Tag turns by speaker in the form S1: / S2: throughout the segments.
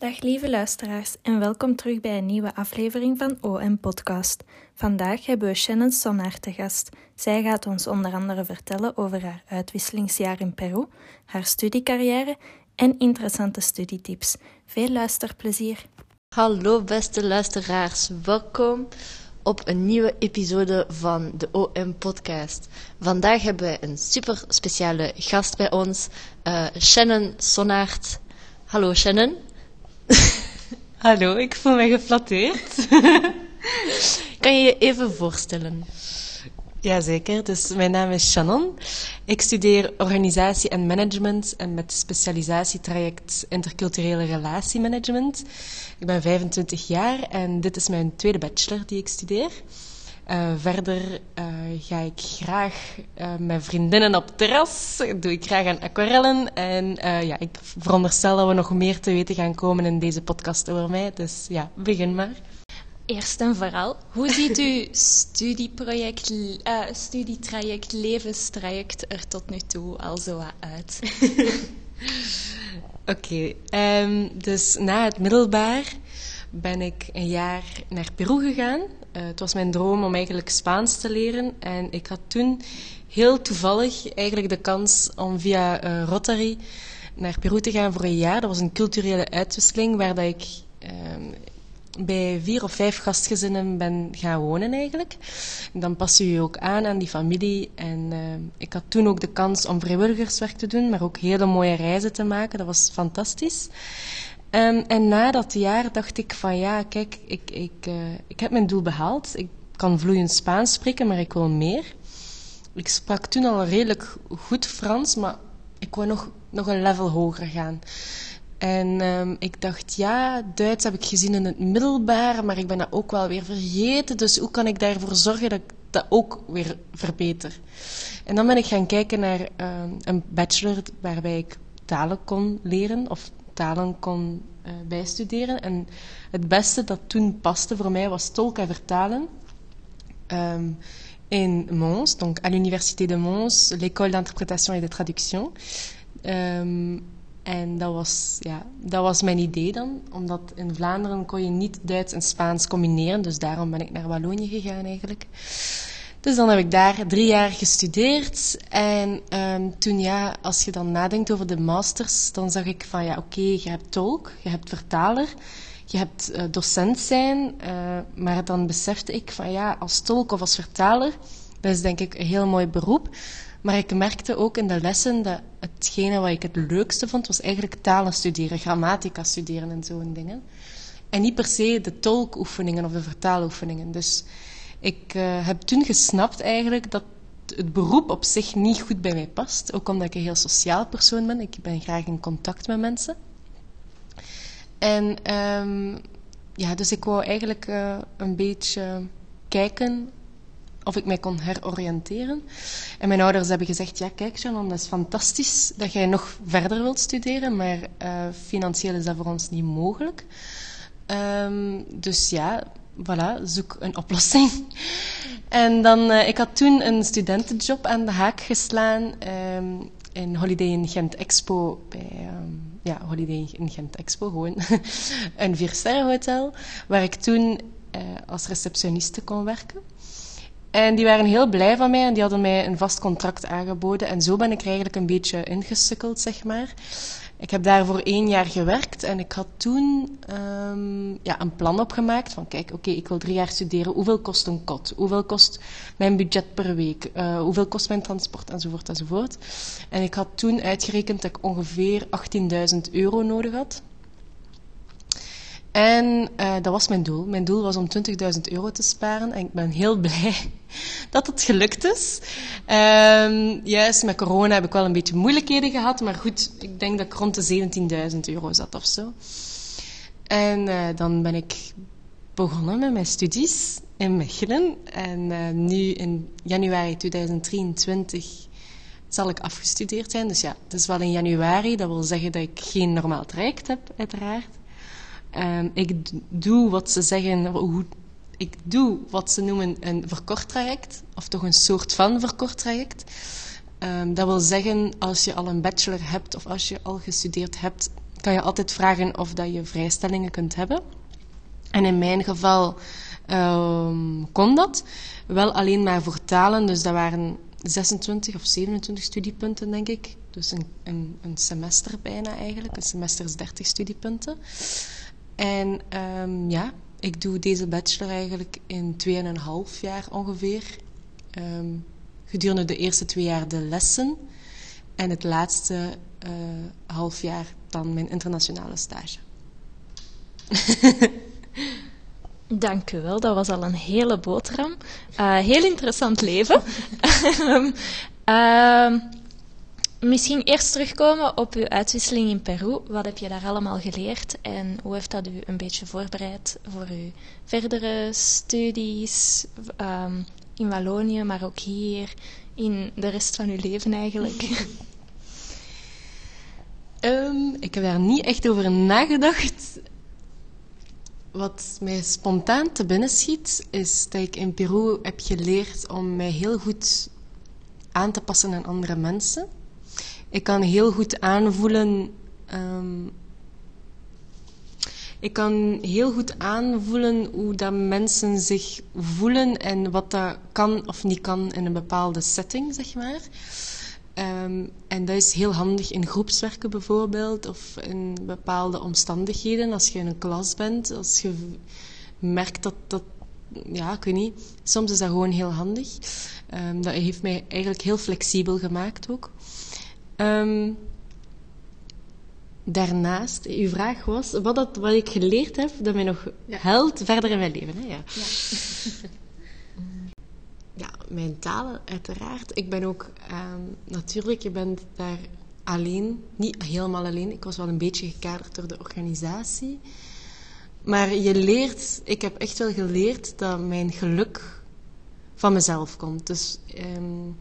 S1: Dag lieve luisteraars en welkom terug bij een nieuwe aflevering van OM Podcast. Vandaag hebben we Shannon Sonnaar te gast. Zij gaat ons onder andere vertellen over haar uitwisselingsjaar in Peru, haar studiecarrière en interessante studietips. Veel luisterplezier.
S2: Hallo beste luisteraars, welkom op een nieuwe episode van de OM Podcast. Vandaag hebben wij een super speciale gast bij ons, uh, Shannon Sonnaert. Hallo Shannon.
S3: Hallo, ik voel me geflatteerd.
S2: kan je je even voorstellen?
S3: Jazeker, dus mijn naam is Shannon. Ik studeer organisatie en management en met specialisatietraject interculturele relatiemanagement. Ik ben 25 jaar en dit is mijn tweede bachelor die ik studeer. Uh, verder uh, ga ik graag uh, met vriendinnen op terras, doe ik graag aan aquarellen. En ja, ik veronderstel dat we nog meer te weten gaan komen in deze podcast over mij. Dus ja, begin maar.
S1: Eerst en vooral, hoe ziet uw studieproject, studietraject, levenstraject er tot nu toe al zo uit?
S3: Oké, okay, um, dus na het middelbaar ben ik een jaar naar Peru gegaan. Uh, het was mijn droom om eigenlijk Spaans te leren. En ik had toen heel toevallig eigenlijk de kans om via uh, Rotary naar Peru te gaan voor een jaar. Dat was een culturele uitwisseling waar dat ik uh, bij vier of vijf gastgezinnen ben gaan wonen eigenlijk. En dan pas je je ook aan aan die familie. En uh, ik had toen ook de kans om vrijwilligerswerk te doen, maar ook hele mooie reizen te maken. Dat was fantastisch. Um, en na dat jaar dacht ik van ja, kijk, ik, ik, uh, ik heb mijn doel behaald. Ik kan vloeiend Spaans spreken, maar ik wil meer. Ik sprak toen al redelijk goed Frans, maar ik wou nog, nog een level hoger gaan. En um, ik dacht, ja, Duits heb ik gezien in het middelbaar, maar ik ben dat ook wel weer vergeten. Dus hoe kan ik daarvoor zorgen dat ik dat ook weer verbeter? En dan ben ik gaan kijken naar um, een bachelor waarbij ik talen kon leren, of talen kon uh, bijstuderen. En het beste dat toen paste voor mij was tolken en vertalen. Um, in Mons, donc à l'Université de Mons, l'école d'interprétation et de traduction. Um, en was, ja, dat was mijn idee dan, omdat in Vlaanderen kon je niet Duits en Spaans combineren, dus daarom ben ik naar Wallonië gegaan eigenlijk. Dus dan heb ik daar drie jaar gestudeerd. En um, toen, ja, als je dan nadenkt over de masters, dan zag ik van, ja, oké, je hebt tolk, je hebt vertaler, je hebt uh, docent zijn. Uh, maar dan besefte ik van, ja, als tolk of als vertaler, dat is denk ik een heel mooi beroep. Maar ik merkte ook in de lessen dat hetgene wat ik het leukste vond, was eigenlijk talen studeren, grammatica studeren en zo'n dingen. En niet per se de tolkoefeningen of de vertaaloefeningen. Dus ik uh, heb toen gesnapt eigenlijk dat het beroep op zich niet goed bij mij past. Ook omdat ik een heel sociaal persoon ben. Ik ben graag in contact met mensen. En um, ja, dus ik wou eigenlijk uh, een beetje kijken of ik mij kon heroriënteren. En mijn ouders hebben gezegd, ja kijk Shannon, dat is fantastisch dat jij nog verder wilt studeren, maar uh, financieel is dat voor ons niet mogelijk. Um, dus ja, voilà, zoek een oplossing. En dan, uh, ik had toen een studentenjob aan de haak geslaan um, in Holiday in Gent Expo. Bij, um, ja, Holiday in Gent Expo, gewoon een viersterrenhotel, waar ik toen uh, als receptioniste kon werken. En die waren heel blij van mij en die hadden mij een vast contract aangeboden. En zo ben ik eigenlijk een beetje ingesukkeld, zeg maar. Ik heb daar voor één jaar gewerkt en ik had toen um, ja, een plan opgemaakt van kijk, oké, ik wil drie jaar studeren. Hoeveel kost een kot? Hoeveel kost mijn budget per week? Uh, hoeveel kost mijn transport? Enzovoort, enzovoort. En ik had toen uitgerekend dat ik ongeveer 18.000 euro nodig had. En uh, dat was mijn doel. Mijn doel was om 20.000 euro te sparen. En ik ben heel blij dat het gelukt is. Um, juist met corona heb ik wel een beetje moeilijkheden gehad. Maar goed, ik denk dat ik rond de 17.000 euro zat of zo. En uh, dan ben ik begonnen met mijn studies in Mechelen. En uh, nu in januari 2023 zal ik afgestudeerd zijn. Dus ja, het is wel in januari. Dat wil zeggen dat ik geen normaal traject heb, uiteraard. Um, ik doe wat ze zeggen, hoe, ik doe wat ze noemen een verkort traject, of toch een soort van verkort traject. Um, dat wil zeggen, als je al een bachelor hebt of als je al gestudeerd hebt, kan je altijd vragen of dat je vrijstellingen kunt hebben. En in mijn geval ehm, kon dat. Wel alleen maar voor talen, dus dat waren 26 of 27 studiepunten, denk ik. Dus een, een, een semester bijna eigenlijk. Een semester is 30 studiepunten. En ehm, ja, ik doe deze bachelor eigenlijk in 2,5 jaar ongeveer. Ehm, gedurende de eerste twee jaar de lessen. En het laatste uh, half jaar dan mijn internationale stage.
S1: Dank u wel, dat was al een hele boterham. Uh, heel interessant leven. uh, misschien eerst terugkomen op uw uitwisseling in Peru. Wat heb je daar allemaal geleerd en hoe heeft dat u een beetje voorbereid voor uw verdere studies um, in Wallonië, maar ook hier, in de rest van uw leven eigenlijk?
S3: um, ik heb daar niet echt over nagedacht. Wat mij spontaan te binnen schiet, is dat ik in Peru heb geleerd om mij heel goed aan te passen aan andere mensen. Ik kan heel goed aanvoelen. Um, ik kan heel goed aanvoelen hoe dat mensen zich voelen en wat dat kan of niet kan in een bepaalde setting, zeg maar. Um, en dat is heel handig in groepswerken bijvoorbeeld, of in bepaalde omstandigheden. Als je in een klas bent, als je merkt dat dat, ja, ik weet niet, soms is dat gewoon heel handig. Um, dat heeft mij eigenlijk heel flexibel gemaakt ook. Um, daarnaast, uw vraag was wat, dat, wat ik geleerd heb dat mij nog ja. helpt verder in mijn leven. Hè? Ja. ja. ja, mijn talen uiteraard. Ik ben ook um, natuurlijk, je bent daar alleen, niet helemaal alleen. Ik was wel een beetje gekaderd door de organisatie. Maar je leert, ik heb echt wel geleerd dat mijn geluk van mezelf komt. Dus um,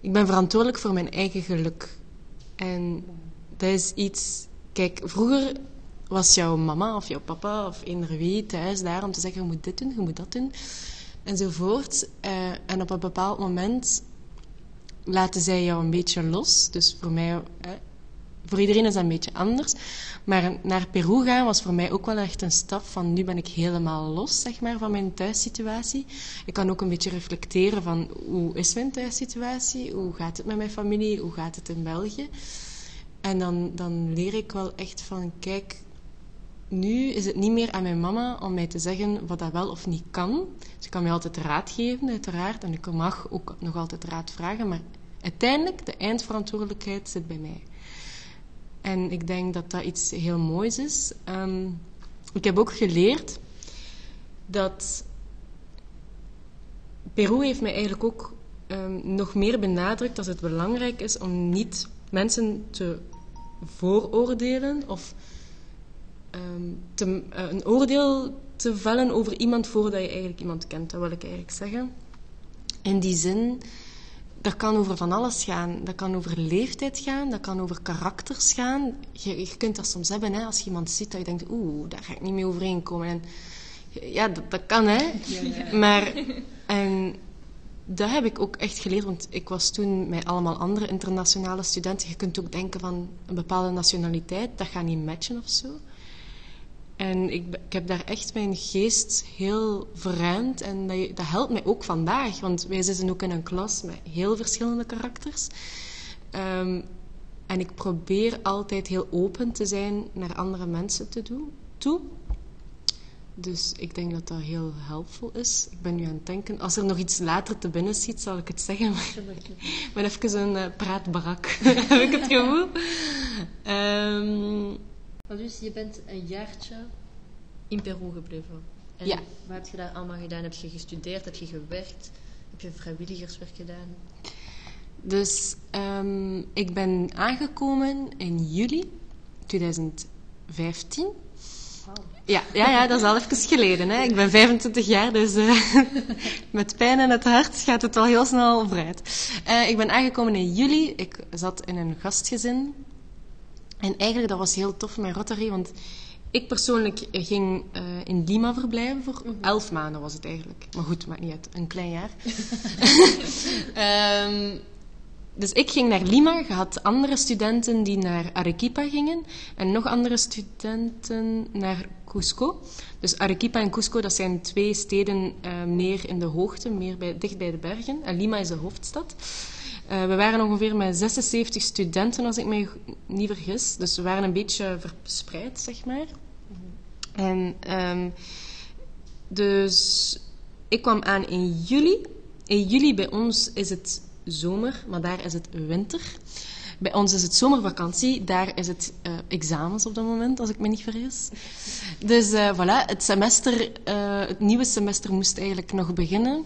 S3: ik ben verantwoordelijk voor mijn eigen geluk. En dat is iets. Kijk, vroeger was jouw mama of jouw papa of eender wie thuis daar om te zeggen: je moet dit doen, je moet dat doen. Enzovoort. Uh, en op een bepaald moment laten zij jou een beetje los. Dus voor mij, eh, voor iedereen is dat een beetje anders. Maar naar Peru gaan was voor mij ook wel echt een stap van nu ben ik helemaal los, zeg maar, van mijn thuissituatie. Ik kan ook een beetje reflecteren van hoe is mijn thuissituatie? Hoe gaat het met mijn familie? Hoe gaat het in België? En dan, dan leer ik wel echt van, kijk, nu is het niet meer aan mijn mama om mij te zeggen wat dat wel of niet kan. Ze kan mij altijd raad geven, uiteraard. En ik mag ook nog altijd raad vragen. Maar uiteindelijk, de eindverantwoordelijkheid zit bij mij. En ik denk dat dat iets heel moois is. Um, ik heb ook geleerd dat Peru heeft mij eigenlijk ook um, nog meer benadrukt dat het belangrijk is om niet mensen te vooroordelen of um, te, uh, een oordeel te vellen over iemand voordat je eigenlijk iemand kent. Dat wil ik eigenlijk zeggen. In die zin dat kan over van alles gaan. Dat kan over leeftijd gaan, dat kan over karakters gaan. Je, je kunt dat soms hebben, hè, als je iemand ziet dat je denkt, oeh, daar ga ik niet mee overeenkomen. En, ja, dat, dat kan, hè. Ja. Maar, en dat heb ik ook echt geleerd, want ik was toen met allemaal andere internationale studenten. Je kunt ook denken van een bepaalde nationaliteit, dat gaat niet matchen of zo. En ik, ik, heb daar echt mijn geest heel verruimd. En dat, dat, helpt mij ook vandaag. Want wij zitten ook in een klas met heel verschillende karakters. Um, en ik probeer altijd heel open te zijn naar andere mensen te doen, toe. Dus ik denk dat dat heel helpvol is. Ik ben nu aan het denken. Als er nog iets later te binnen ziet, zal ik het zeggen. Maar ik ben even een uh, praatbarak, heb ik het gevoel. Um,
S2: maar dus je bent een jaartje in Peru gebleven. En
S3: ja.
S2: wat heb je daar allemaal gedaan? Heb je gestudeerd? Heb je gewerkt? Heb je vrijwilligerswerk gedaan?
S3: Dus um, ik ben aangekomen in juli 2015. Wow. Ja, ja, ja, dat is al even geleden. Hè. Ik ben 25 jaar, dus uh, met pijn in het hart gaat het wel heel snel vooruit. Uh, ik ben aangekomen in juli. Ik zat in een gastgezin en eigenlijk, dat was heel tof met Rotary, want ik persoonlijk ging uh, in Lima verblijven voor mm -hmm. elf maanden was het eigenlijk. Maar goed, maakt niet uit. Een klein jaar. um, dus ik ging naar Lima, je had andere studenten die naar Arequipa gingen en nog andere studenten naar Cusco. Dus Arequipa en Cusco, dat zijn twee steden uh, meer in de hoogte, meer bij, dicht bij de bergen. En Lima is de hoofdstad. Uh, we waren ongeveer met 76 studenten, als ik me niet vergis. Dus we waren een beetje verspreid, zeg maar. En um, dus ik kwam aan in juli. In juli bij ons is het zomer, maar daar is het winter. Bij ons is het zomervakantie, daar is het uh, examens op dat moment, als ik me niet vergis. Dus uh, voilà, het, semester, het nieuwe semester moest eigenlijk nog beginnen.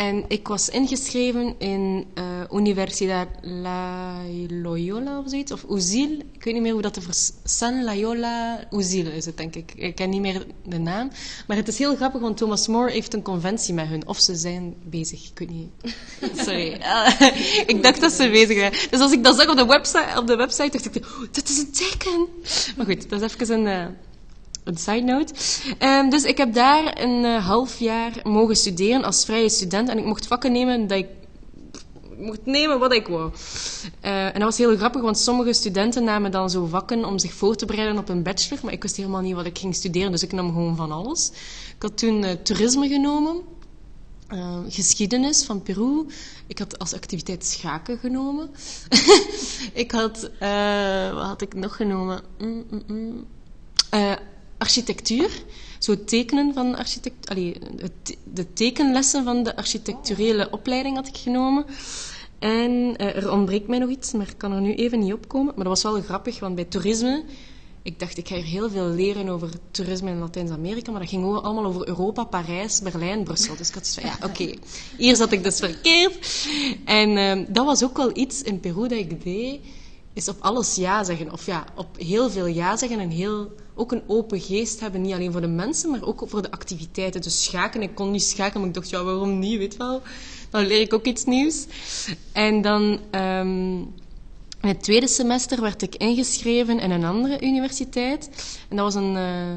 S3: En ik was ingeschreven in uh, Universidad La Loyola of zoiets, of Uzil. Ik weet niet meer hoe dat te vers... San Loyola Uzil is het, denk ik. Ik ken niet meer de naam. Maar het is heel grappig, want Thomas More heeft een conventie met hun. Of ze zijn bezig, ik weet niet. Sorry. ik dacht dat ze bezig waren. Dus als ik dat zag op de website, op de website dacht ik, oh, dat is een teken. Maar goed, dat is even een... Uh, een side note. Um, dus ik heb daar een uh, half jaar mogen studeren als vrije student. En ik mocht vakken nemen dat ik mocht nemen wat ik wou. Uh, en dat was heel grappig, want sommige studenten namen dan zo vakken om zich voor te bereiden op een bachelor. Maar ik wist helemaal niet wat ik ging studeren, dus ik nam gewoon van alles. Ik had toen uh, toerisme genomen. Uh, geschiedenis van Peru. Ik had als activiteit schaken genomen. ik had, wat had ik nog genomen? Mm, mm, mm architectuur. Zo tekenen van architect... De tekenlessen van de architecturele opleiding had ik genomen. En uh, er ontbreekt mij nog iets, maar ik kan er nu even niet opkomen. Maar dat was wel grappig, want bij toerisme... Ik dacht, ik ga hier heel veel leren over toerisme in Latijns-Amerika, maar dat ging allemaal over Europa, Parijs, Berlijn, Brussel. Dus ik had ja, oké, hier zat ik dus verkeerd. En uh, dat was ook wel iets in Peru dat ik deed, is op alles ja zeggen. Of ja, op heel veel ja zeggen en heel ook een open geest hebben. Niet alleen voor de mensen, maar ook voor de activiteiten. Dus schaken. Ik kon niet schaken, maar ik dacht, ja, waarom niet? Weet wel. Dan leer ik ook iets nieuws. En dan... In het tweede semester werd ik ingeschreven in een andere universiteit. En dat was een, uh,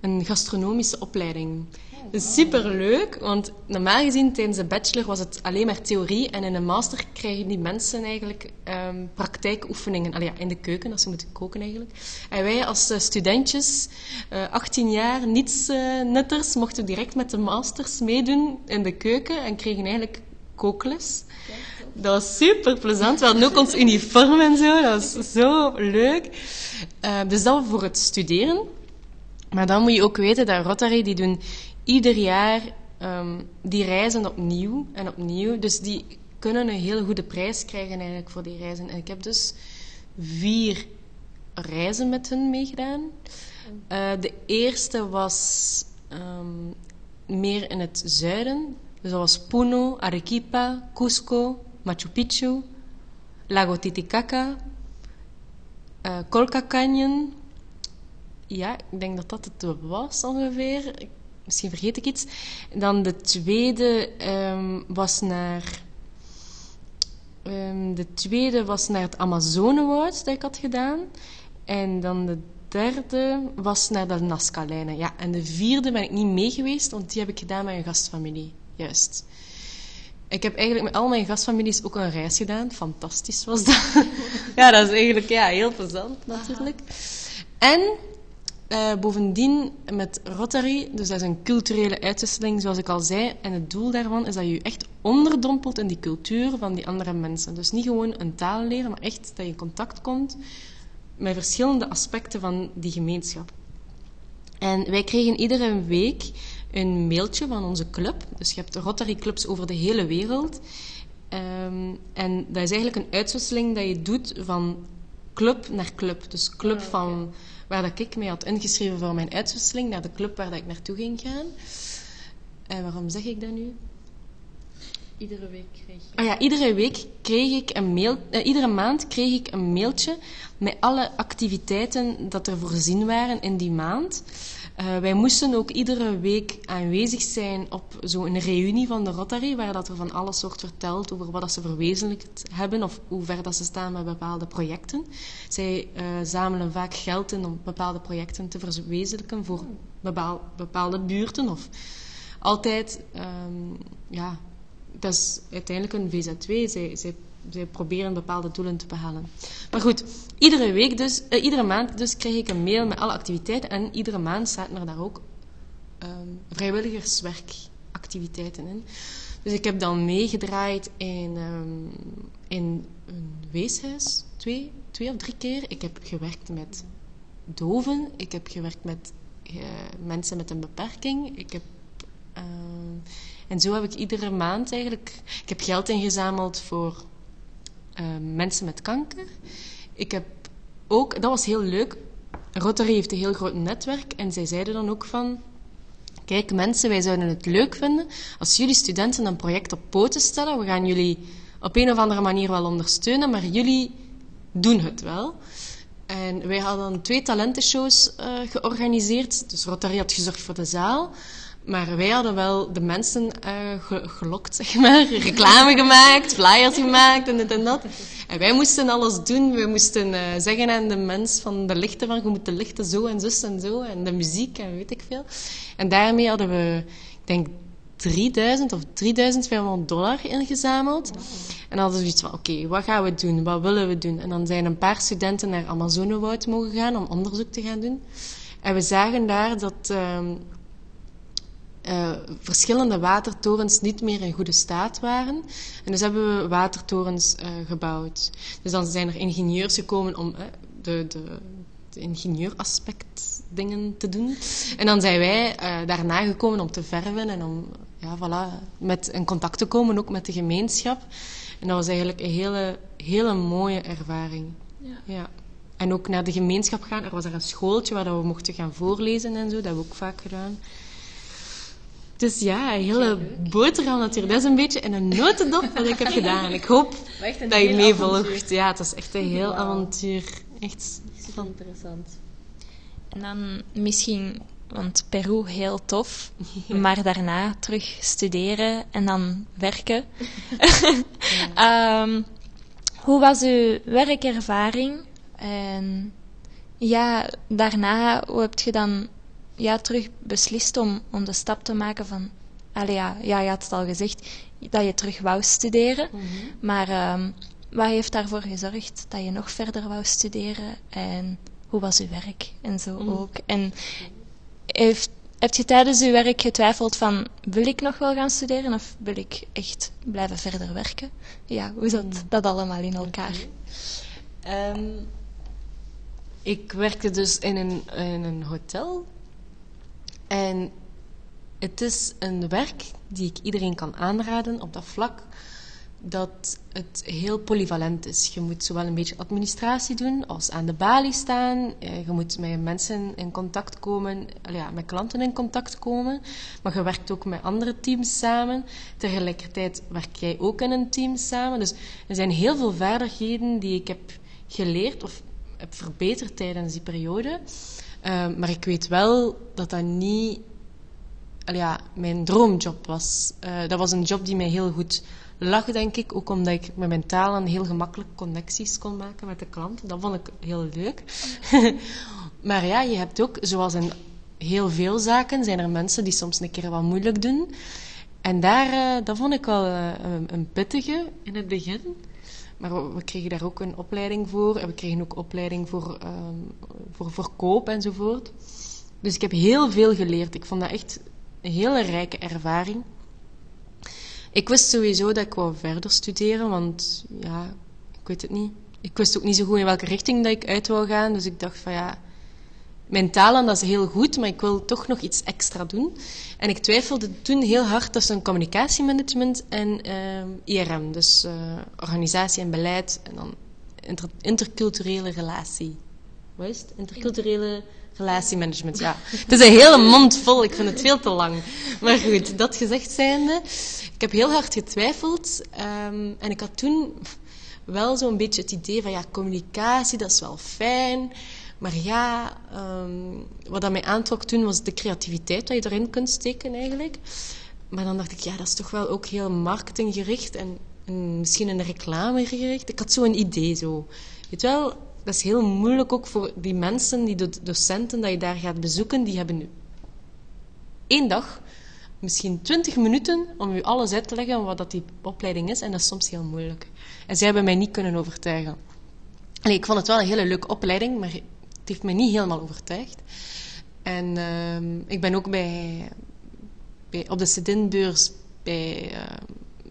S3: een gastronomische opleiding. Superleuk, want normaal gezien tijdens de bachelor was het alleen maar theorie en in de master krijgen die mensen eigenlijk um, praktijkoefeningen allee, ja, in de keuken, als ze moeten koken eigenlijk. En wij als uh, studentjes, uh, eh, 18 jaar, niets uh, nutters, mochten direct met de masters meedoen in de keuken en kregen eigenlijk kookles. Dat was super plezant. We hadden ook ons uniform en zo. Dat was zo leuk. Uh, dus dat voor het studeren. Maar dan moet je ook weten dat Rotary, die doen ieder jaar um, die reizen opnieuw en opnieuw. Dus die kunnen een hele goede prijs krijgen eigenlijk voor die reizen. En ik heb dus vier reizen met hen meegedaan. Uh, de eerste was um, meer in het zuiden. Dus dat was Puno, Arequipa, Cusco, Machu Picchu, Lago Titicaca, uh, Colca Canyon. Ja, ik denk dat dat het was ongeveer misschien vergeet ik iets. Dan de tweede um, was naar. Um, de tweede was naar het Amazonewoud dat ik had gedaan. En dan de derde was naar de Nazca-lijnen. Ja, en de vierde ben ik niet mee geweest, want die heb ik gedaan met een gastfamilie. Juist. Ik heb eigenlijk met al mijn gastfamilies ook een reis gedaan. Fantastisch was dat. ja, dat is eigenlijk ja, heel plezant natuurlijk. En uh, bovendien met Rotary, dus dat is een culturele uitwisseling, zoals ik al zei. En het doel daarvan is dat je je echt onderdompelt in die cultuur van die andere mensen. Dus niet gewoon een taal leren, maar echt dat je in contact komt met verschillende aspecten van die gemeenschap. En wij kregen iedere week een mailtje van onze club. Dus je hebt Rotary clubs over de hele wereld. Um, en dat is eigenlijk een uitwisseling dat je doet van club naar club. Dus club ah, van waar dat ik mij had ingeschreven voor mijn uitwisseling naar de club waar dat ik naartoe ging gaan. En waarom zeg ik dat nu?
S2: Iedere week kreeg je...
S3: Ah ja, iedere week kreeg ik een mail... Eh, iedere maand kreeg ik een mailtje met alle activiteiten dat er voorzien waren in die maand. Uh, wij moesten ook iedere week aanwezig zijn op zo'n reunie van de Rotary, waar dat er van alles wordt verteld over wat dat ze verwezenlijkt hebben of hoe ver dat ze staan met bepaalde projecten. Zij uh, zamelen vaak geld in om bepaalde projecten te verwezenlijken voor bepaal, bepaalde buurten. Of altijd, um, ja, dat is uiteindelijk een VZ2. Zij, zij zij proberen bepaalde doelen te behalen. Maar goed, iedere week dus, eh, iedere maand dus krijg ik een mail met alle activiteiten en iedere maand staat er daar ook ehm, vrijwilligerswerkactiviteiten in. Dus ik heb dan meegedraaid in, ehm, in een weeshuis, twee, twee of drie keer. Ik heb gewerkt met doven, ik heb gewerkt met eh, mensen met een beperking. Ik heb, ehm, en zo heb ik iedere maand eigenlijk... Ik heb geld ingezameld voor ehm, mensen met kanker. Ik heb ook... Dat was heel leuk. Rotary heeft een heel groot netwerk. En zij zeiden dan ook van... Kijk, mensen, wij zouden het leuk vinden als jullie studenten een project op poten stellen. We gaan jullie op een of andere manier wel ondersteunen, maar jullie doen het wel. En wij hadden twee talentenshows uh, georganiseerd. Dus Rotary had gezorgd voor de zaal. Maar wij hadden wel de mensen uh, gelokt, zeg maar. Reclame gemaakt, flyers gemaakt en dit en dat. En wij moesten alles doen. We moesten uh, zeggen aan de mens van de lichten van je moet de lichten zo en zus en zo. En de muziek en weet ik veel. En daarmee hadden we, ik denk, 3000 of 3500 dollar ingezameld. En hadden we zoiets van, oké, wat gaan we doen? Wat willen we doen? En dan zijn een paar studenten naar Amazonewoud mogen gaan om onderzoek te gaan doen. En we zagen daar dat uh, verschillende watertorens niet meer in goede staat waren. En dus hebben we watertorens uh, gebouwd. Dus dan zijn er ingenieurs gekomen om uh, de, de, de ingenieuraspect dingen te doen. En dan zijn wij daarna gekomen om te verven en om ja, voilà, met in contact te komen, ook met de gemeenschap. En dat was eigenlijk een hele, hele mooie ervaring. Ja. ja. En ook naar de gemeenschap gaan. Er was er een schooltje waar we mochten gaan voorlezen en zo. Dat hebben we ook vaak gedaan. Dus ja, een hele boterham natuurlijk. Dat is een beetje in een notendop wat ik heb gedaan. Ik hoop dat je meevolgt. Ja, het is echt een heel avontuur. Echt
S2: super interessant.
S1: En dan misschien, want Peru heel tof, maar daarna terug studeren en dan werken. um, hoe was uw werkervaring? En ja, daarna, hoe heb je dan ja, terug beslist om, om de stap te maken van... Allee, ja, ja, je had het al gezegd, dat je terug wou studeren. Mhm. Maar um, wat heeft daarvoor gezorgd dat je nog verder wou studeren? En hoe was uw werk? En zo mhm. ook. En heeft, heb je tijdens uw werk getwijfeld van... Wil ik nog wel gaan studeren of wil ik echt blijven verder werken? Ja, hoe zat mhm. dat allemaal in elkaar?
S3: Um, ik werkte dus in een, in een hotel en het is een werk die ik iedereen kan aanraden op dat vlak dat het heel polyvalent is. Je moet zowel een beetje administratie doen als aan de balie staan. Eh, je moet met mensen in contact komen, ja, met klanten in contact komen. Maar je werkt ook met andere teams samen. Tegelijkertijd werk jij ook in een team samen. Dus er zijn heel veel vaardigheden die ik heb geleerd of heb verbeterd tijdens die periode. Ehm, maar ik weet wel dat dat niet ja, mijn droomjob was. Uh, dat was een job die mij heel goed lag, denk ik. Ook omdat ik met mijn taal heel gemakkelijk connecties kon maken met de klant. Dat vond ik heel leuk. maar ja, je hebt ook, zoals in heel veel zaken, zijn er mensen die soms een keer wat moeilijk doen. En daar, uh, dat vond ik wel uh, een pittige in het begin. Maar we, kregen daar ook een opleiding voor. En we kregen ook opleiding voor, um, voor verkoop enzovoort. Dus ik heb heel veel geleerd. Ik vond dat echt een hele rijke ervaring. Ik wist sowieso dat ik wou verder studeren, want ja, ik weet het niet. Ik wist ook niet zo goed in welke richting dat ik uit wou gaan. Dus ik dacht van ja, mijn talen dat is heel goed, maar ik wil toch nog iets extra doen. En ik twijfelde toen heel hard tussen communicatiemanagement en IRM, dus uh, organisatie en beleid en dan inter interculturele relatie. Wat is het? Interculturele relatiemanagement, ja. Het is een hele mond vol, ik vind het veel te lang. Maar goed, dat gezegd zijnde, ik heb heel hard getwijfeld um, en ik had toen wel zo'n beetje het idee van ja, communicatie, dat is wel fijn. Maar ja, um, wat dat mij aantrok toen was de creativiteit dat je erin kunt steken eigenlijk. Maar dan dacht ik, ja, dat is toch wel ook heel marketinggericht en, en misschien een reclame gericht. Ik had zo'n idee zo. Weet wel, dat is heel moeilijk ook voor die mensen, die docenten dat je daar gaat bezoeken, die hebben één dag misschien 20 minuten om u alles uit te leggen wat dat die opleiding is. En dat is soms heel moeilijk. En zij hebben mij niet kunnen overtuigen. Allee, ik vond het wel een hele leuke opleiding, maar het heeft mij niet helemaal overtuigd. En ehm, ik ben ook bij, bij, op de Sedinbeurs bij, uh,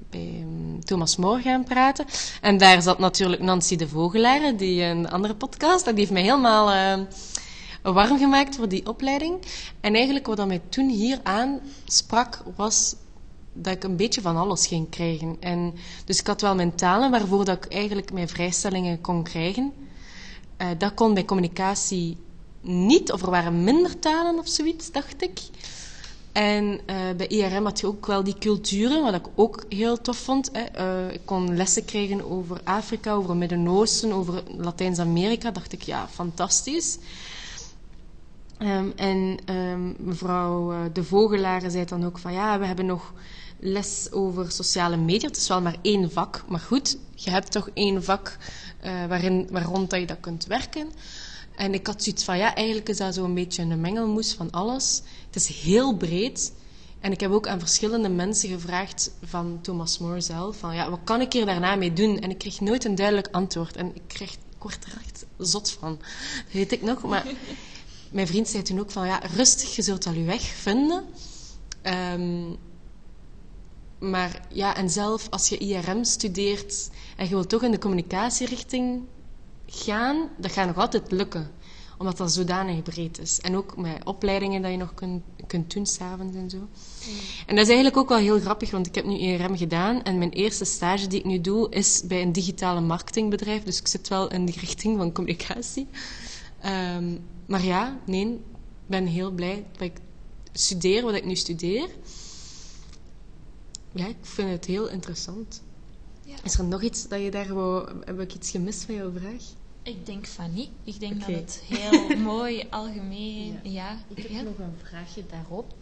S3: bij um, Thomas Moor gaan praten. En daar zat natuurlijk Nancy de Vogelaar, die een andere podcast, die heeft mij helemaal uh, warm gemaakt voor die opleiding. En eigenlijk wat dat mij toen hier aansprak, was dat ik een beetje van alles ging krijgen. En, dus ik had wel mijn talen waarvoor dat ik eigenlijk mijn vrijstellingen kon krijgen. Uh, dat kon bij communicatie niet, of er waren minder talen of zoiets, dacht ik. En uh, bij IRM had je ook wel die culturen, wat ik ook heel tof vond. Hè. Uh, ik kon lessen krijgen over Afrika, over het Midden-Oosten, over Latijns-Amerika. Dacht ik, ja, fantastisch. Um, en um, mevrouw De Vogelaar zei dan ook van, ja, we hebben nog les over sociale media. Het is wel maar één vak, maar goed, je hebt toch één vak waarin, waar rond dat je dat kunt werken. En ik had zoiets van, ja, eigenlijk is dat zo'n beetje een mengelmoes van alles. Het is heel breed. En ik heb ook aan verschillende mensen gevraagd van Thomas More zelf, van ja, wat kan ik hier daarna mee doen? En ik kreeg nooit een duidelijk antwoord. En ik, kreeg, ik word er echt zot van. Dat weet ik nog. Maar mijn vriend zei toen ook van, ja, rustig, je zult al je weg vinden. Um, maar ja, en zelf als je IRM studeert en je wilt toch in de communicatierichting gaan, dat gaat nog altijd lukken. Omdat dat zodanig breed is. En ook met opleidingen dat je nog kunt, kunt doen s'avonds en zo. Mm. En dat is eigenlijk ook wel heel grappig, want ik heb nu ERM gedaan. En mijn eerste stage die ik nu doe, is bij een digitale marketingbedrijf. Dus ik zit wel in die richting van communicatie. Um, maar ja, nee, ik ben heel blij dat ik studeer wat ik nu studeer. Ja, ik vind het heel interessant. Ja. Is er nog iets dat je daar wou... Heb ik iets gemist van jouw vraag?
S1: Ik denk van niet. Ik denk okay. dat het heel mooi, algemeen... Ja. ja.
S2: Ik heb
S1: ja.
S2: nog een vraagje daarop.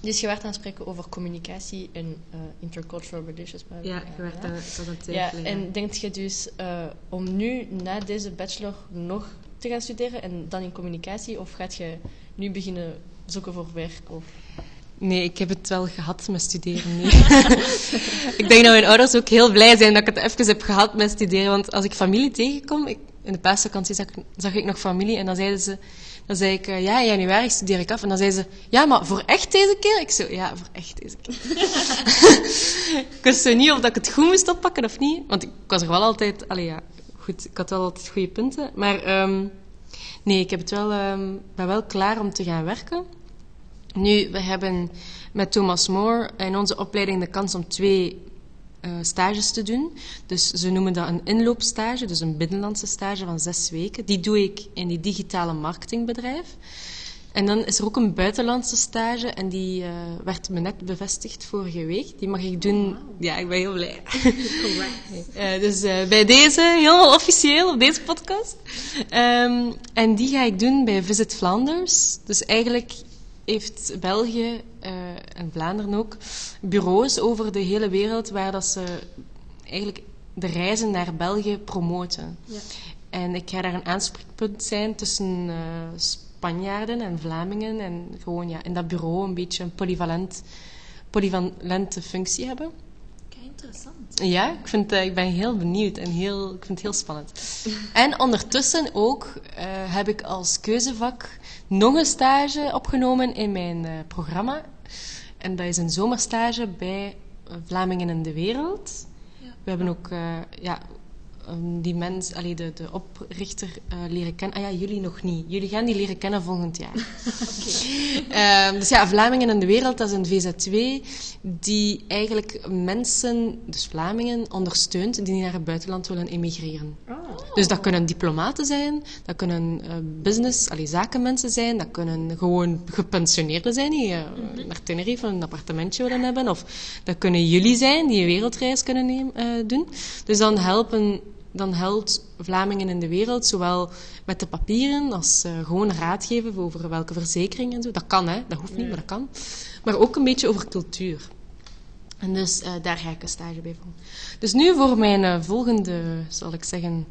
S2: Dus je werd aan het spreken over communicatie en uh, intercultural relations.
S3: Maar ja, je werd aan, het aan
S2: Ja, en denk je dus uh, om nu na deze bachelor nog te gaan studeren en dan in communicatie? Of gaat je nu beginnen zoeken voor werk? Of...
S3: Nee, ik heb het wel gehad met studeren. Nee. ik denk dat mijn ouders ook heel blij zijn dat ik het even heb gehad met studeren. Want als ik familie tegenkom, ik, in de paasvakantie zag, zag, ik nog familie en dan zeiden ze, dan zei ik, uh, ja, in januari studeer ik af. En dan zeiden ze, ja, maar voor echt deze keer? Ik zo, ja, voor echt deze keer. ik wist niet of dat ik het goed moest oppakken of niet. Want ik was er wel altijd, allee ja, goed, ik had wel altijd goede punten. Maar um, nee, ik heb het wel, um, ben wel klaar om te gaan werken. Nu, we hebben met Thomas More in onze opleiding de kans om twee uh, stages te doen. Dus ze noemen dat een inloopstage, dus een binnenlandse stage van zes weken. Die doe ik in die digitale marketingbedrijf. En dan is er ook een buitenlandse stage en die uh, werd me net bevestigd vorige week. Die mag ik doen. Ja, ik ben heel blij. uh, dus uh, bij deze, helemaal officieel op deze podcast. Um, en die ga ik doen bij Visit Flanders. Dus eigenlijk heeft België uh, en Vlaanderen ook bureaus over de hele wereld waar dat ze eigenlijk de reizen naar België promoten. Ja. En ik ga daar een aanspreekpunt zijn tussen uh, Spanjaarden en Vlamingen en gewoon ja, in dat bureau een beetje een polyvalent, polyvalente functie hebben.
S1: Interessant.
S3: Ja, ik, vind, uh, ik ben heel benieuwd en heel, ik vind het heel spannend. en ondertussen ook uh, heb ik als keuzevak nog een stage opgenomen in mijn uh, programma. En dat is een zomerstage bij Vlamingen in de Wereld. Ja. We hebben ook ja, um, die mens, allee, de, de oprichter uh, leren kennen. Ah ja, jullie nog niet. Jullie gaan die leren kennen volgend jaar. okay. um, dus ja, Vlamingen in de wereld, dat is een VZ2 die eigenlijk mensen, dus Vlamingen, ondersteunt die naar het buitenland willen emigreren. Oh. Dus dat kunnen diplomaten zijn, dat kunnen uh, business, allee, zakenmensen zijn, dat kunnen gewoon gepensioneerden zijn die uh, mm -hmm. naar Tenerife een appartementje willen hebben. Of dat kunnen jullie zijn die een wereldreis kunnen nemen, doen. Dus dan helpen dan helpt Vlamingen in de wereld zowel met de papieren als uh, gewoon raad geven over welke verzekering en zo. Dat kan, hè? Dat hoeft niet, maar dat kan. Maar ook een beetje over cultuur. En dus uh, daar ga ik een stage bij volgen. Dus nu voor mijn uh, volgende, zal ik zeggen,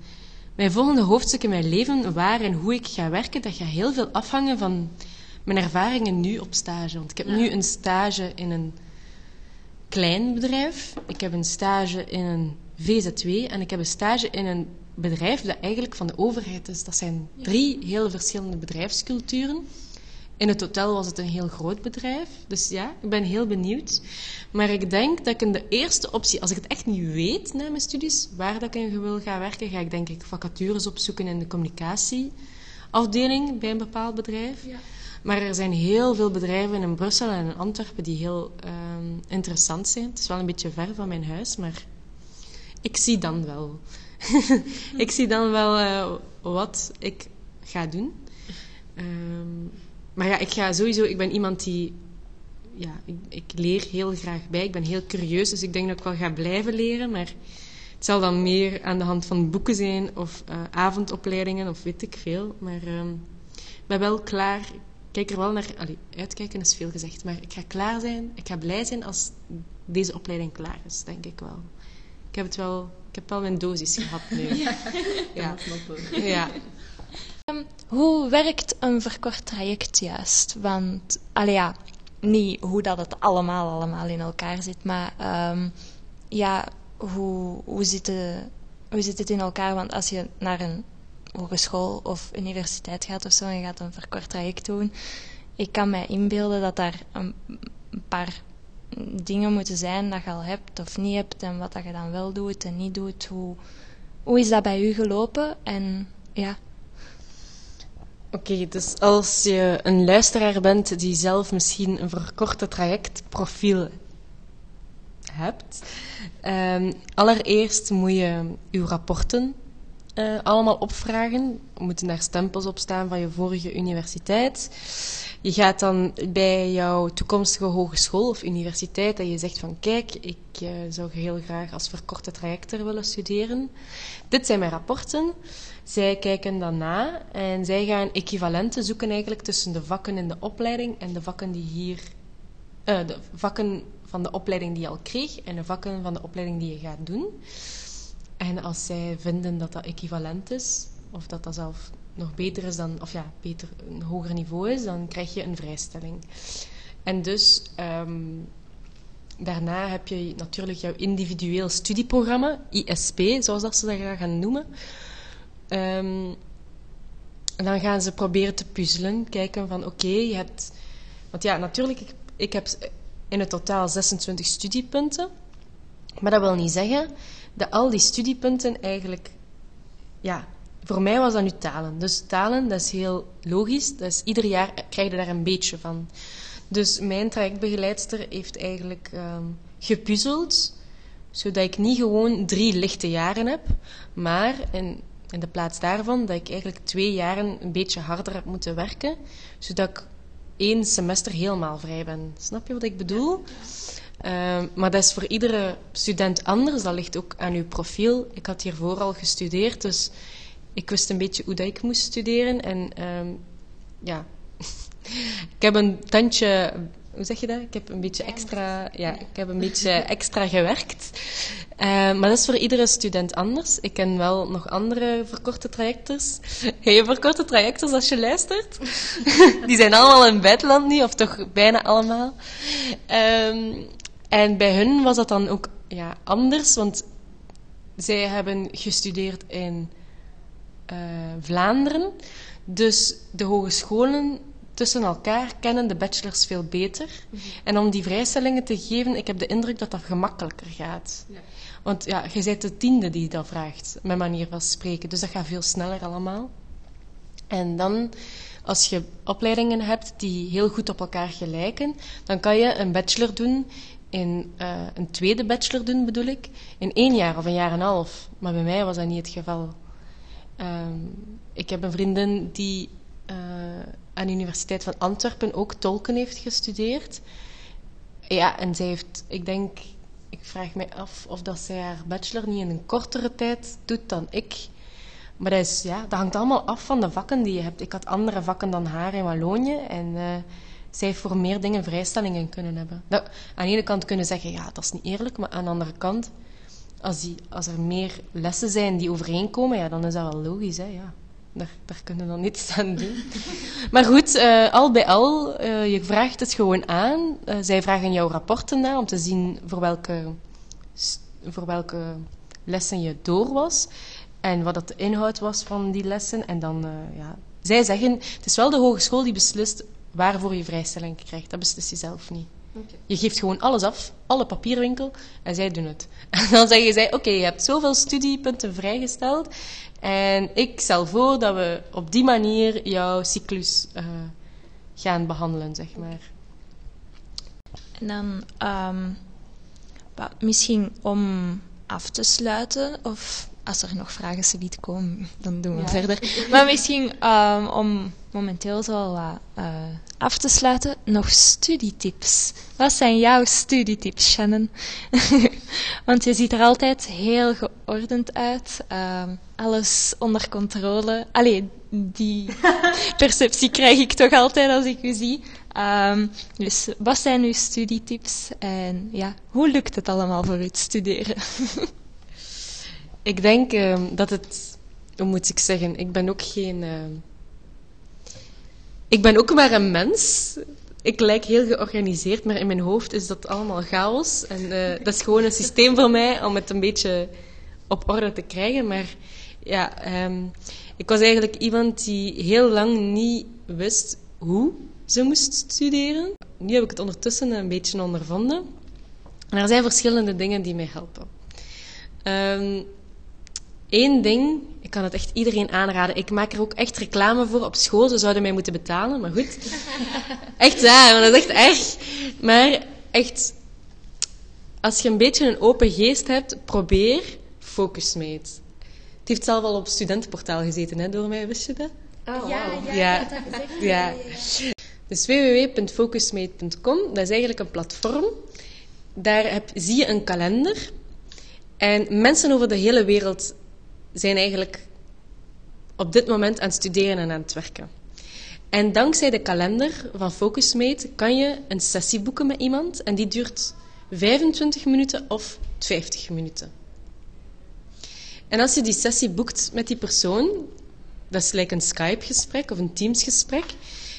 S3: mijn volgende hoofdstuk in mijn leven, waar en hoe ik ga werken, dat gaat heel veel afhangen van mijn ervaringen nu op stage. Want ik heb nu een stage in een klein bedrijf. Ik heb een stage in een VZW. En ik heb een stage in een bedrijf dat eigenlijk van de overheid is. Dat zijn drie heel verschillende bedrijfsculturen. In het hotel was het een heel groot bedrijf. Dus ja, ik ben heel benieuwd. Maar ik denk dat ik in de eerste optie, als ik het echt niet weet na mijn studies, waar dat ik in wil gaan werken, ga ik denk ik vacatures opzoeken in de communicatieafdeling bij een bepaald bedrijf.
S2: Ja.
S3: Maar er zijn heel veel bedrijven in Brussel en in Antwerpen die heel ehm, interessant zijn. Het is wel een beetje ver van mijn huis, maar ik zie dan wel. ik zie dan wel eh, wat ik ga doen. Ehm, maar ja, ik ga sowieso... Ik ben iemand die... Ja, ik, ik leer heel graag bij. Ik ben heel curieus, dus ik denk dat ik wel ga blijven leren. Maar het zal dan meer aan de hand van boeken zijn of eh, avondopleidingen of weet ik veel. Maar ehm, ik ben wel klaar. Ik kijk er wel naar... Uitkijken is veel gezegd. Maar ik ga klaar zijn. Ik ga blij zijn als deze opleiding klaar is, denk ik wel. Ik heb het wel... Ik heb wel mijn dosis gehad nu.
S2: Ja.
S3: Ja. Ja.
S1: Hoe werkt een verkort traject juist? Want, allee ja, niet hoe dat het allemaal, allemaal in elkaar zit, maar ehm, ja, hoe, hoe, zit de, hoe zit het in elkaar? Want als je naar een hogeschool of universiteit gaat of zo en je gaat een verkort traject doen, ik kan mij inbeelden dat daar een, een paar dingen moeten zijn dat je al hebt of niet hebt en wat dat je dan wel doet en niet doet. Hoe, hoe is dat bij u gelopen? En ja,
S3: Oké, dus als je een luisteraar bent die zelf misschien een verkorte trajectprofiel hebt, ehm, allereerst moet je je rapporten eh, allemaal opvragen. Er moeten daar stempels op staan van je vorige universiteit. Je gaat dan bij jouw toekomstige hogeschool of universiteit dat je zegt van kijk, ik uh, zou heel graag als verkorte trajecter willen studeren. Dit zijn mijn rapporten. Zij kijken dan na en zij gaan equivalenten zoeken eigenlijk tussen de vakken in de opleiding en de vakken die hier... Uh, de vakken van de opleiding die je al kreeg en de vakken van de opleiding die je gaat doen. En als zij vinden dat dat equivalent is, of dat dat zelf nog beter is dan, of ja, beter een hoger niveau is, dan krijg je een vrijstelling. En dus um, daarna heb je natuurlijk jouw individueel studieprogramma, ISP, zoals dat ze dat gaan noemen. Um, en dan gaan ze proberen te puzzelen, kijken van oké, je hebt... Want ja, natuurlijk, ik, ik heb in het totaal 26 studiepunten. Maar dat wil niet zeggen dat al die studiepunten eigenlijk... Ja, voor mij was dat nu talen. Dus talen, dat is heel logisch. Dat is, ieder jaar krijg je daar een beetje van. Dus mijn trajectbegeleidster heeft eigenlijk um, gepuzzeld, zodat ik niet gewoon drie lichte jaren heb, maar in, in de plaats daarvan dat ik eigenlijk twee jaren een beetje harder heb moeten werken, zodat ik één semester helemaal vrij ben. Snap je wat ik bedoel? Uh, maar dat is voor iedere student anders. Dat ligt ook aan uw profiel. Ik had hiervoor al gestudeerd, dus ik wist een beetje hoe dat ik moest studeren. En um, ja, ik heb een tandje, hoe zeg je dat? Ik heb een beetje extra, ja, ik heb een beetje extra gewerkt. Uh, maar dat is voor iedere student anders. Ik ken wel nog andere verkorte trajectors. Hey, verkorte trajectors als je luistert. Die zijn allemaal in buitenland nu, of toch bijna allemaal. Um, en bij hun was dat dan ook ja, anders, want zij hebben gestudeerd in Vlaanderen. Dus de hogescholen tussen elkaar kennen de bachelors veel beter. Mm -hmm. En om die vrijstellingen te geven, ik heb de indruk dat dat gemakkelijker gaat. Ja. Want ja, je bent de tiende die dat vraagt, met manier van spreken. Dus dat gaat veel sneller allemaal. En dan, als je opleidingen hebt die heel goed op elkaar gelijken, dan kan je een bachelor doen in uh, een tweede bachelor doen, bedoel ik, in één jaar of een jaar en een half. Maar bij mij was dat niet het geval. Um, ik heb een vriendin die uh, aan de Universiteit van Antwerpen ook tolken heeft gestudeerd. Ja, en zij heeft, ik denk, ik vraag me af of dat zij haar bachelor niet in een kortere tijd doet dan ik. Maar dat, is, ja, dat hangt allemaal af van de vakken die je hebt. Ik had andere vakken dan haar in Wallonië en uh, zij heeft voor meer dingen vrijstellingen kunnen hebben. Dat, aan de ene kant kunnen zeggen, ja, dat is niet eerlijk, maar aan de andere kant, als, die, als er meer lessen zijn die overeenkomen, ja, dan is dat wel logisch, hè, ja. daar, daar kunnen we dan niets aan doen. maar goed, eh, al bij al, eh, je vraagt het gewoon aan. Eh, zij vragen jouw rapporten na om te zien voor welke, voor welke lessen je door was. En wat dat de inhoud was van die lessen. En dan, ja, zij zeggen, het is wel de hogeschool die beslist waarvoor je vrijstelling krijgt. Dat beslist je zelf niet. Je geeft gewoon alles af, alle papierwinkel, en zij doen het. En dan zeggen zij, oké, je hebt zoveel studiepunten vrijgesteld, en ik stel voor dat we op die manier jouw cyclus eh, gaan behandelen, zeg maar.
S1: En dan ehm, misschien om af te sluiten, of als er nog vragen subiet komen, dan doen we verder. Maar misschien ehm, om momenteel zo eh, af te sluiten, nog studietips. Wat zijn jouw studietips, Shannon? Want je ziet er altijd heel geordend uit. ehm, alles onder controle. Allee, die perceptie krijg ik toch altijd als ik u zie. Ehm, dus wat zijn uw studietips en ja, hoe lukt het allemaal voor u te studeren?
S3: Ik denk ehm, dat het, hoe moet ik zeggen, ik ben ook geen. Ik ben ook maar een mens. Ik lijk heel georganiseerd, maar in mijn hoofd is dat allemaal chaos. En eh, dat is gewoon een systeem voor mij om het een beetje op orde te krijgen. Maar ja, ehm, ik was eigenlijk iemand die heel lang niet wist hoe ze moest studeren. Nu heb ik het ondertussen een beetje ondervonden. En er zijn verschillende dingen die mij helpen. Ehm Eén ding, ik kan het echt iedereen aanraden. Ik maak er ook echt reclame voor op school. Ze zouden mij moeten betalen, maar goed. Echt waar, want dat is echt erg. Maar echt, als je een beetje een open geest hebt, probeer Focusmate. Het heeft zelf al op studentenportaal gezeten, hè, door mij, wist je dat?
S2: Oh,
S3: ja, ja, ja. Dus www.focusmate.com, dat is eigenlijk een platform. Daar heb, zie je een kalender. En mensen over de hele wereld zijn eigenlijk op dit moment aan het studeren en aan het werken. En dankzij de kalender van Focusmate kan je een sessie boeken met iemand en die duurt 25 minuten of 50 minuten. En als je die sessie boekt met die persoon, dat is gelijk een Skype-gesprek of een Teams-gesprek.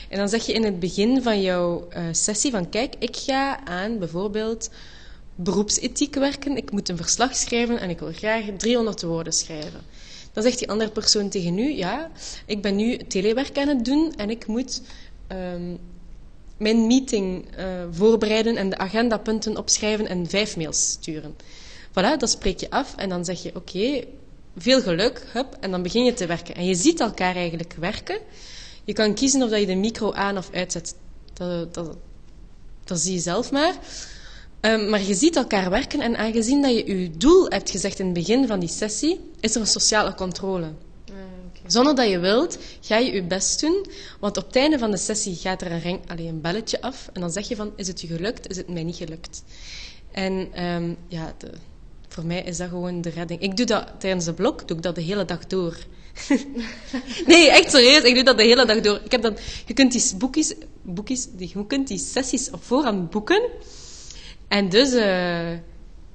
S3: En dan zeg je in het begin van jouw eh, sessie van kijk, ik ga aan bijvoorbeeld beroepsethiek werken. Ik moet een verslag schrijven en ik wil graag 300 woorden schrijven. Dan zegt die andere persoon tegen u, ja, ik ben nu telewerk aan het doen en ik moet ehm, mijn meeting eh, voorbereiden en de agendapunten opschrijven en vijf mails sturen. Voilà, dat spreek je af en dan zeg je, oké, veel geluk, hup, en dan begin je te werken. En je ziet elkaar eigenlijk werken. Je kan kiezen of dat je de micro aan of uitzet. Dat, dat, dat zie je zelf maar. Um, maar je ziet elkaar werken en aangezien dat je je doel hebt gezegd in het begin van die sessie, is er een sociale controle.
S2: Ah,
S3: Zonder dat je wilt, ga je je best doen, want op het einde van de sessie gaat er een, ring, allez, een belletje af en dan zeg je van, is het je gelukt, is het mij niet gelukt? En um, ja, de, voor mij is dat gewoon de redding. Ik doe dat tijdens de blok, doe ik dat de hele dag door. nee, echt serieus, ik doe dat de hele dag door. Ik heb dan, je kunt die boekjes, boekjes, je kunt die sessies op voorhand boeken. En dus, uh,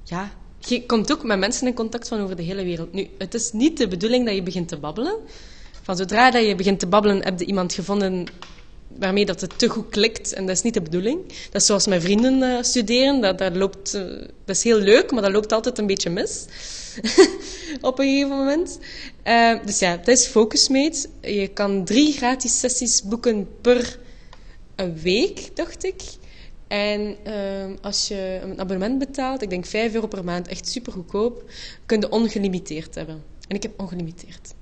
S3: ja, je komt ook met mensen in contact van over de hele wereld. Nu, het is niet de bedoeling dat je begint te babbelen. Van zodra dat je begint te babbelen, heb je iemand gevonden waarmee dat het te goed klikt. En dat is niet de bedoeling. Dat is zoals mijn vrienden uh, studeren. Dat, dat, loopt, uh, dat is heel leuk, maar dat loopt altijd een beetje mis. Op een gegeven moment. Dus ja, dat is Focusmate. Je kan drie gratis sessies boeken per week, dacht ik. En uh, als je een abonnement betaalt, ik denk 5 euro per maand, echt super goedkoop, kun je ongelimiteerd hebben. En ik heb ongelimiteerd.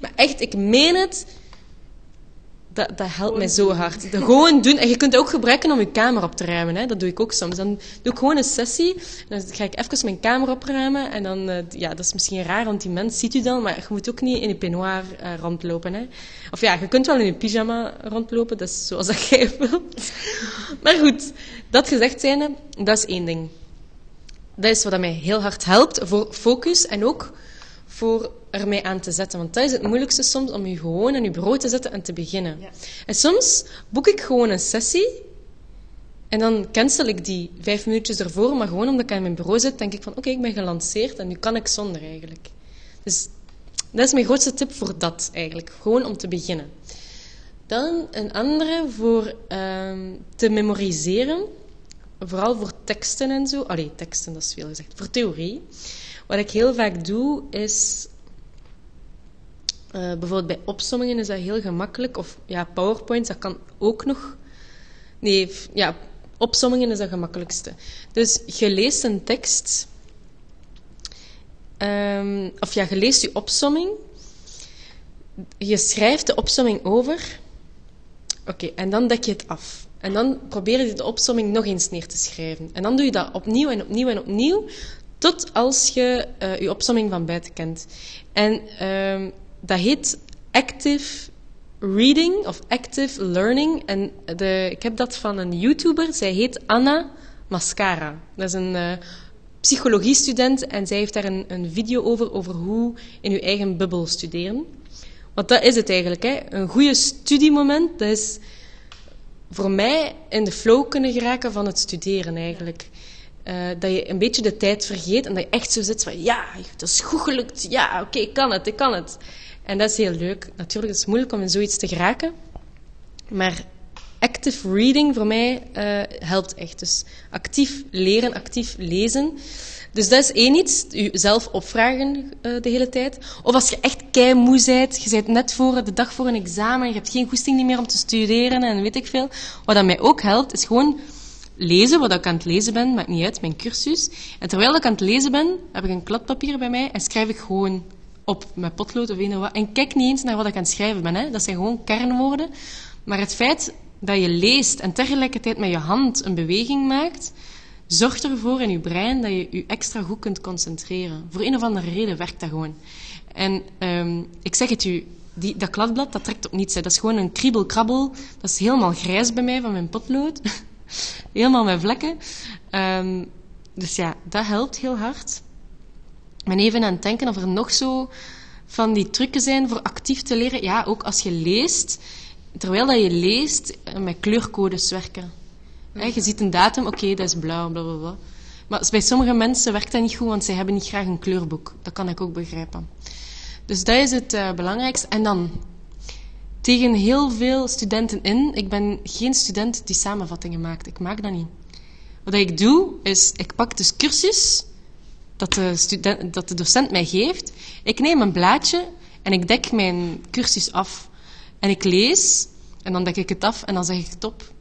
S3: Maar echt, ik meen het, dat, dat helpt mij zo hard. Dat gewoon doen. En je kunt het ook gebruiken om je kamer op te ruimen. Hè. Dat doe ik ook soms. Dan doe ik gewoon een sessie. Dan ga ik even mijn kamer opruimen. En dan, uh, ja, dat is misschien raar, want die mens ziet u dan. Maar je moet ook niet in je peignoir uh, rondlopen. Hè. Of ja, je kunt wel in je pyjama rondlopen. Dat is zoals dat jij wilt. Maar goed, dat gezegd zijnde, dat is één ding. Dat is wat mij heel hard helpt voor focus en ook voor er mij aan te zetten. Want dat is het moeilijkste soms, om je gewoon aan je bureau te zetten en te beginnen. Ja. En soms boek ik gewoon een sessie en dan cancel ik die vijf minuutjes ervoor, maar gewoon omdat ik aan mijn bureau zit, denk ik van oké, okay, ik ben gelanceerd en nu kan ik zonder eigenlijk. Dus Dat is mijn grootste tip voor dat eigenlijk. Gewoon om te beginnen. Dan een andere voor ehm, te memoriseren. Vooral voor teksten en zo. Allee, teksten, dat is veel gezegd. Voor theorie. Wat ik heel vaak doe, is... eh, bijvoorbeeld bij opsommingen is dat heel gemakkelijk. Of ja, PowerPoint, dat kan ook nog... Nee, ja, opsommingen is dat gemakkelijkste. Dus je leest een tekst... ehm, of ja, je leest je opsomming. Je schrijft de opsomming over. Oké, en dan dek je het af. En dan probeer je de opsomming nog eens neer te schrijven. En dan doe je dat opnieuw en opnieuw en opnieuw, tot als je eh, je opsomming van buiten kent. En ehm, dat heet active reading of active learning. En de, ik heb dat van een YouTuber, zij heet Anna Mascara. Dat is een eh, psychologiestudent en zij heeft daar een, een video over, over hoe in je eigen bubbel studeren. Want dat is het eigenlijk. Hè. Een goede studiemoment, dat is voor mij in de flow kunnen geraken van het studeren eigenlijk. Eh, dat je een beetje de tijd vergeet en dat je echt zo zit van ja, dat is goed gelukt. Ja, oké, ik kan het, ik kan het. En dat is heel leuk. Natuurlijk is het moeilijk om in zoiets te geraken. Maar active reading voor mij eh, helpt echt. Dus actief leren, actief lezen. Dus dat is één iets, jezelf opvragen eh, de hele tijd. Of als je echt kei moe bent, je bent net voor de dag voor een examen, je hebt geen goesting meer om te studeren en weet ik veel. Wat dat mij ook helpt, is gewoon lezen, wat ik aan het lezen ben, maakt niet uit, mijn cursus. En terwijl ik aan het lezen ben, heb ik een kladpapier bij mij en schrijf ik gewoon op met potlood of of wat. En kijk niet eens naar wat ik aan het schrijven ben. Hè. Dat zijn gewoon kernwoorden. Maar het feit dat je leest en tegelijkertijd met je hand een beweging maakt, zorgt ervoor in je brein dat je je extra goed kunt concentreren. Voor een of andere reden werkt dat gewoon. En ehm, ik zeg het u, die, dat kladblad, dat trekt op niets. Hè. Dat is gewoon een kriebel-krabbel. Dat is helemaal grijs bij mij van mijn potlood. helemaal met vlekken. Ehm, dus ja, dat helpt heel hard. Ben even aan het denken of er nog zo van die trucken zijn voor actief te leren. Ja, ook als je leest, terwijl dat je leest, eh, met kleurcodes werken. Je ziet een datum, oké, dat is blauw, bla bla bla. Maar bij sommige mensen werkt dat niet goed, want zij hebben niet graag een kleurboek. Dat kan ik ook begrijpen. Dus dat is het eh, belangrijkste. En dan, tegen heel veel studenten in, ik ben geen student die samenvattingen maakt. Ik maak dat niet. Wat ik doe, is, ik pak dus cursus dat de, student, dat de docent mij geeft. Ik neem een blaadje en ik dek mijn cursus af. En ik lees, en dan dek ik het af en dan zeg ik het op.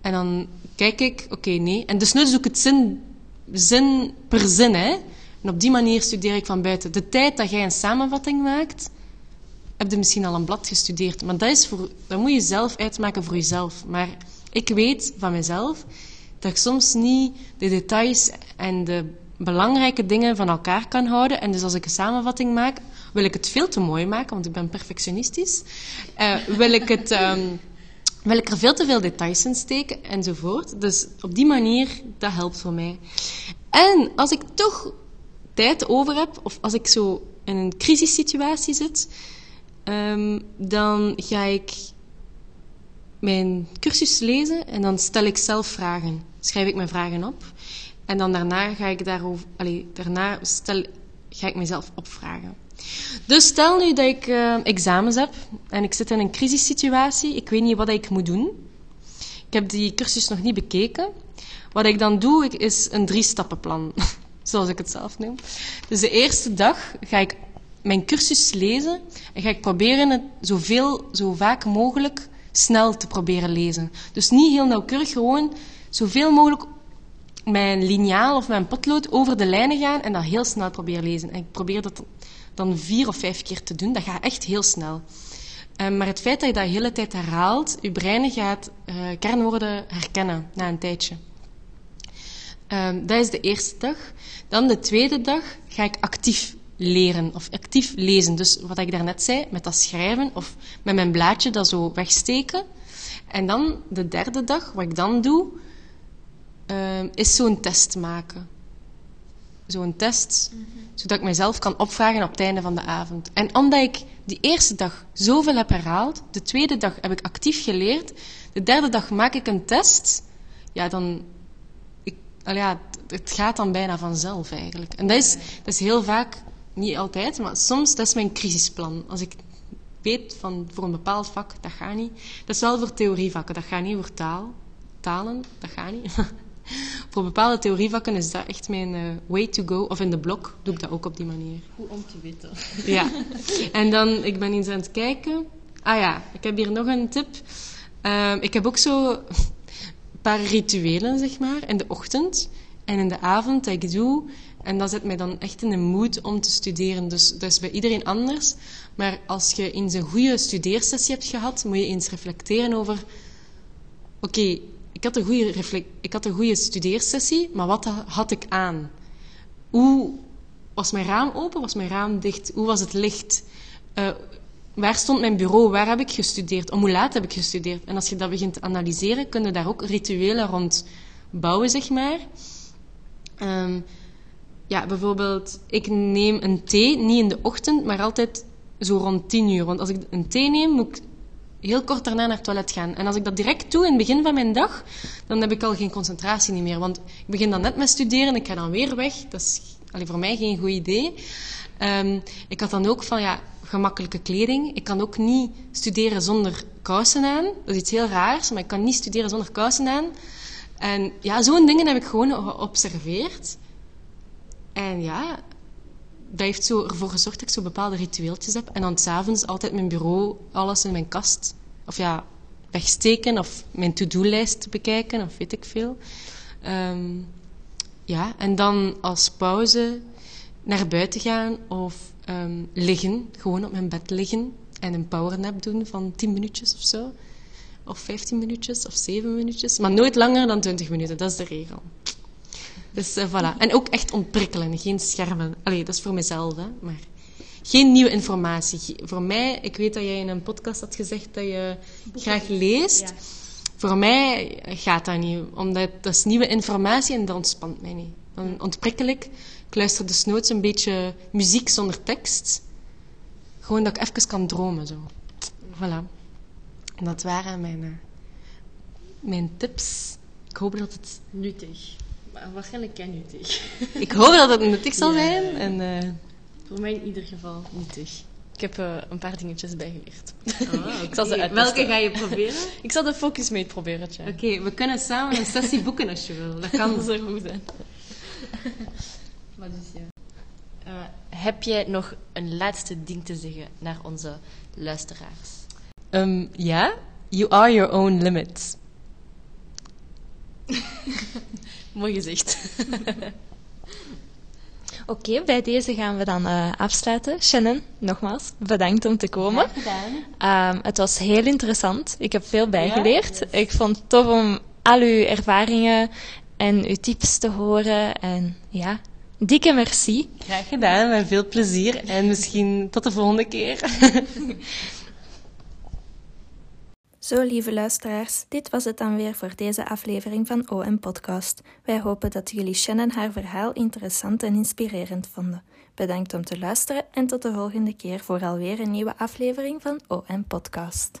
S3: En dan kijk ik, oké, nee. En dus nu doe ik het zin, zin per zin, hè. En op die manier studeer ik van buiten. De tijd dat jij een samenvatting maakt, heb je misschien al een blad gestudeerd. Maar dat, is voor, dat moet je zelf uitmaken voor jezelf. Maar ik weet van mezelf dat ik soms niet de details en de belangrijke dingen van elkaar kan houden. En dus als ik een samenvatting maak, wil ik het veel te mooi maken, want ik ben perfectionistisch. Uh, wil ik het... Um, wil ik er veel te veel details in steken enzovoort. Dus op die manier, dat helpt voor mij. En als ik toch tijd over heb, of als ik zo in een crisissituatie zit, um, dan ga ik mijn cursus lezen en dan stel ik zelf vragen. Schrijf ik mijn vragen op. En dan daarna ga ik daarover, daarna stel, ga ik mezelf opvragen. Dus stel nu dat ik uh, examens heb en ik zit in een crisissituatie, ik weet niet wat ik moet doen. Ik heb die cursus nog niet bekeken. Wat ik dan doe, is een drie-stappenplan, zoals ik het zelf noem. Dus de eerste dag ga ik mijn cursus lezen en ga ik proberen het zoveel, zo vaak mogelijk snel te proberen lezen. Dus niet heel nauwkeurig, gewoon zoveel mogelijk mijn liniaal of mijn potlood over de lijnen gaan en dat heel snel proberen lezen. En ik probeer dat dan vier of vijf keer te doen. Dat gaat echt heel snel. Um, maar het feit dat je dat de hele tijd herhaalt, je brein gaat uh, kernwoorden herkennen na een tijdje. Um, dat is de eerste dag. Dan de tweede dag ga ik actief leren of actief lezen. Dus wat ik daarnet zei, met dat schrijven of met mijn blaadje dat zo wegsteken. En dan de derde dag, wat ik dan doe, um, is zo'n test maken. Zo'n test, mm -hmm. zodat ik mezelf kan opvragen op het einde van de avond. En omdat ik die eerste dag zoveel heb herhaald, de tweede dag heb ik actief geleerd, de derde dag maak ik een test, ja, dan... Ik, al ja, het gaat dan bijna vanzelf eigenlijk. En dat is, dat is heel vaak niet altijd, maar soms, dat is mijn crisisplan. Als ik weet van voor een bepaald vak, dat gaat niet. Dat is wel voor theorievakken, dat gaat niet voor taal. Talen, dat gaat niet. voor bepaalde theorievakken is dat echt mijn uh, way to go. Of in de blok doe ik dat ook op die manier.
S2: Goed om te weten.
S3: Ja. En dan, ik ben eens aan het kijken. Ah ja, ik heb hier nog een tip. Uh, ik heb ook zo een paar rituelen, zeg maar, in de ochtend en in de avond dat ik doe. En dat zet mij dan echt in de mood om te studeren. Dus dat is bij iedereen anders. Maar als je eens een goede studeersessie hebt gehad, moet je eens reflecteren over... Oké, ik, had een goede ik had een goede studeersessie, maar wat had ik aan? Hoe was mijn raam open? Was mijn raam dicht? Hoe was het licht? Uh, waar stond mijn bureau? Waar heb ik gestudeerd? Om hoe laat heb ik gestudeerd? En als je dat begint te analyseren, kun je daar ook rituelen rond bouwen, zeg maar. Um, ja, bijvoorbeeld, ik neem een thee, niet in de ochtend, maar altijd zo rond tien uur. Want als ik een thee neem, moet ik heel kort daarna naar het toilet gaan. En als ik dat direct doe in het begin van mijn dag, dan heb ik al geen concentratie niet meer. Want ik begin dan net met studeren, ik ga dan weer weg. Dat is voor mij geen goed idee. Um, ik had dan ook van, ja, gemakkelijke kleding. Ik kan ook niet studeren zonder kousen aan. Dat is iets heel raars, maar ik kan niet studeren zonder kousen aan. En ja, zo'n dingen heb ik gewoon geobserveerd. En ja, dat heeft zo ervoor gezorgd dat ik zo bepaalde ritueeltjes heb. En dan s'avonds altijd mijn bureau, alles in mijn kast. Of ja, wegsteken of mijn to-do-lijst bekijken of weet ik veel. Um, ja, en dan als pauze naar buiten gaan of um, liggen. Gewoon op mijn bed liggen en een powernap doen van 10 minuutjes of zo. Of 15 minuutjes of 7 minuutjes. Maar nooit langer dan 20 minuten, dat is de regel. Dus uh, voilà. En ook echt ontprikkelen, geen schermen. Allee, dat is voor mezelf, hè. Maar geen nieuwe informatie. Voor mij, ik weet dat jij in een podcast had gezegd dat je graag leest. Ja. Voor mij gaat dat niet, omdat dat is nieuwe informatie en dat ontspant mij niet. Dan ontprikkel ik. Ik luister dus nooit een beetje muziek zonder tekst. Gewoon dat ik even kan dromen, zo. Voilà. En dat waren mijn, uh, mijn tips. Ik hoop dat het
S2: nuttig waarschijnlijk ken nuttig.
S3: Ik hoop dat het nuttig zal zijn. En, uh...
S2: Voor mij in ieder geval nuttig. Ik heb uh, een paar dingetjes bijgeleerd.
S3: Oh, ik zal ze Welke ga je proberen?
S2: ik zal de focus mee proberen.
S3: Oké, okay, we kunnen samen een sessie boeken als je wil. Dat kan
S2: zo goed zijn. Wat is ja? Uh, heb jij nog een laatste ding te zeggen naar onze luisteraars?
S3: Um, ja, you are your own limits.
S2: Mooi gezegd.
S1: Oké, bij deze gaan we dan uh, afsluiten. Shannon, nogmaals, bedankt om te komen.
S2: gedaan.
S1: Um, het was heel interessant. Ik heb veel bijgeleerd. Ja, Ik vond het tof om al uw ervaringen en uw tips te horen. En ja, dikke merci.
S3: Graag gedaan, met veel plezier. En misschien tot de volgende keer.
S1: Zo, lieve luisteraars, dit was het dan weer voor deze aflevering van OM Podcast. Wij hopen dat jullie Shannon haar verhaal interessant en inspirerend vonden. Bedankt om te luisteren en tot de volgende keer voor alweer een nieuwe aflevering van OM Podcast.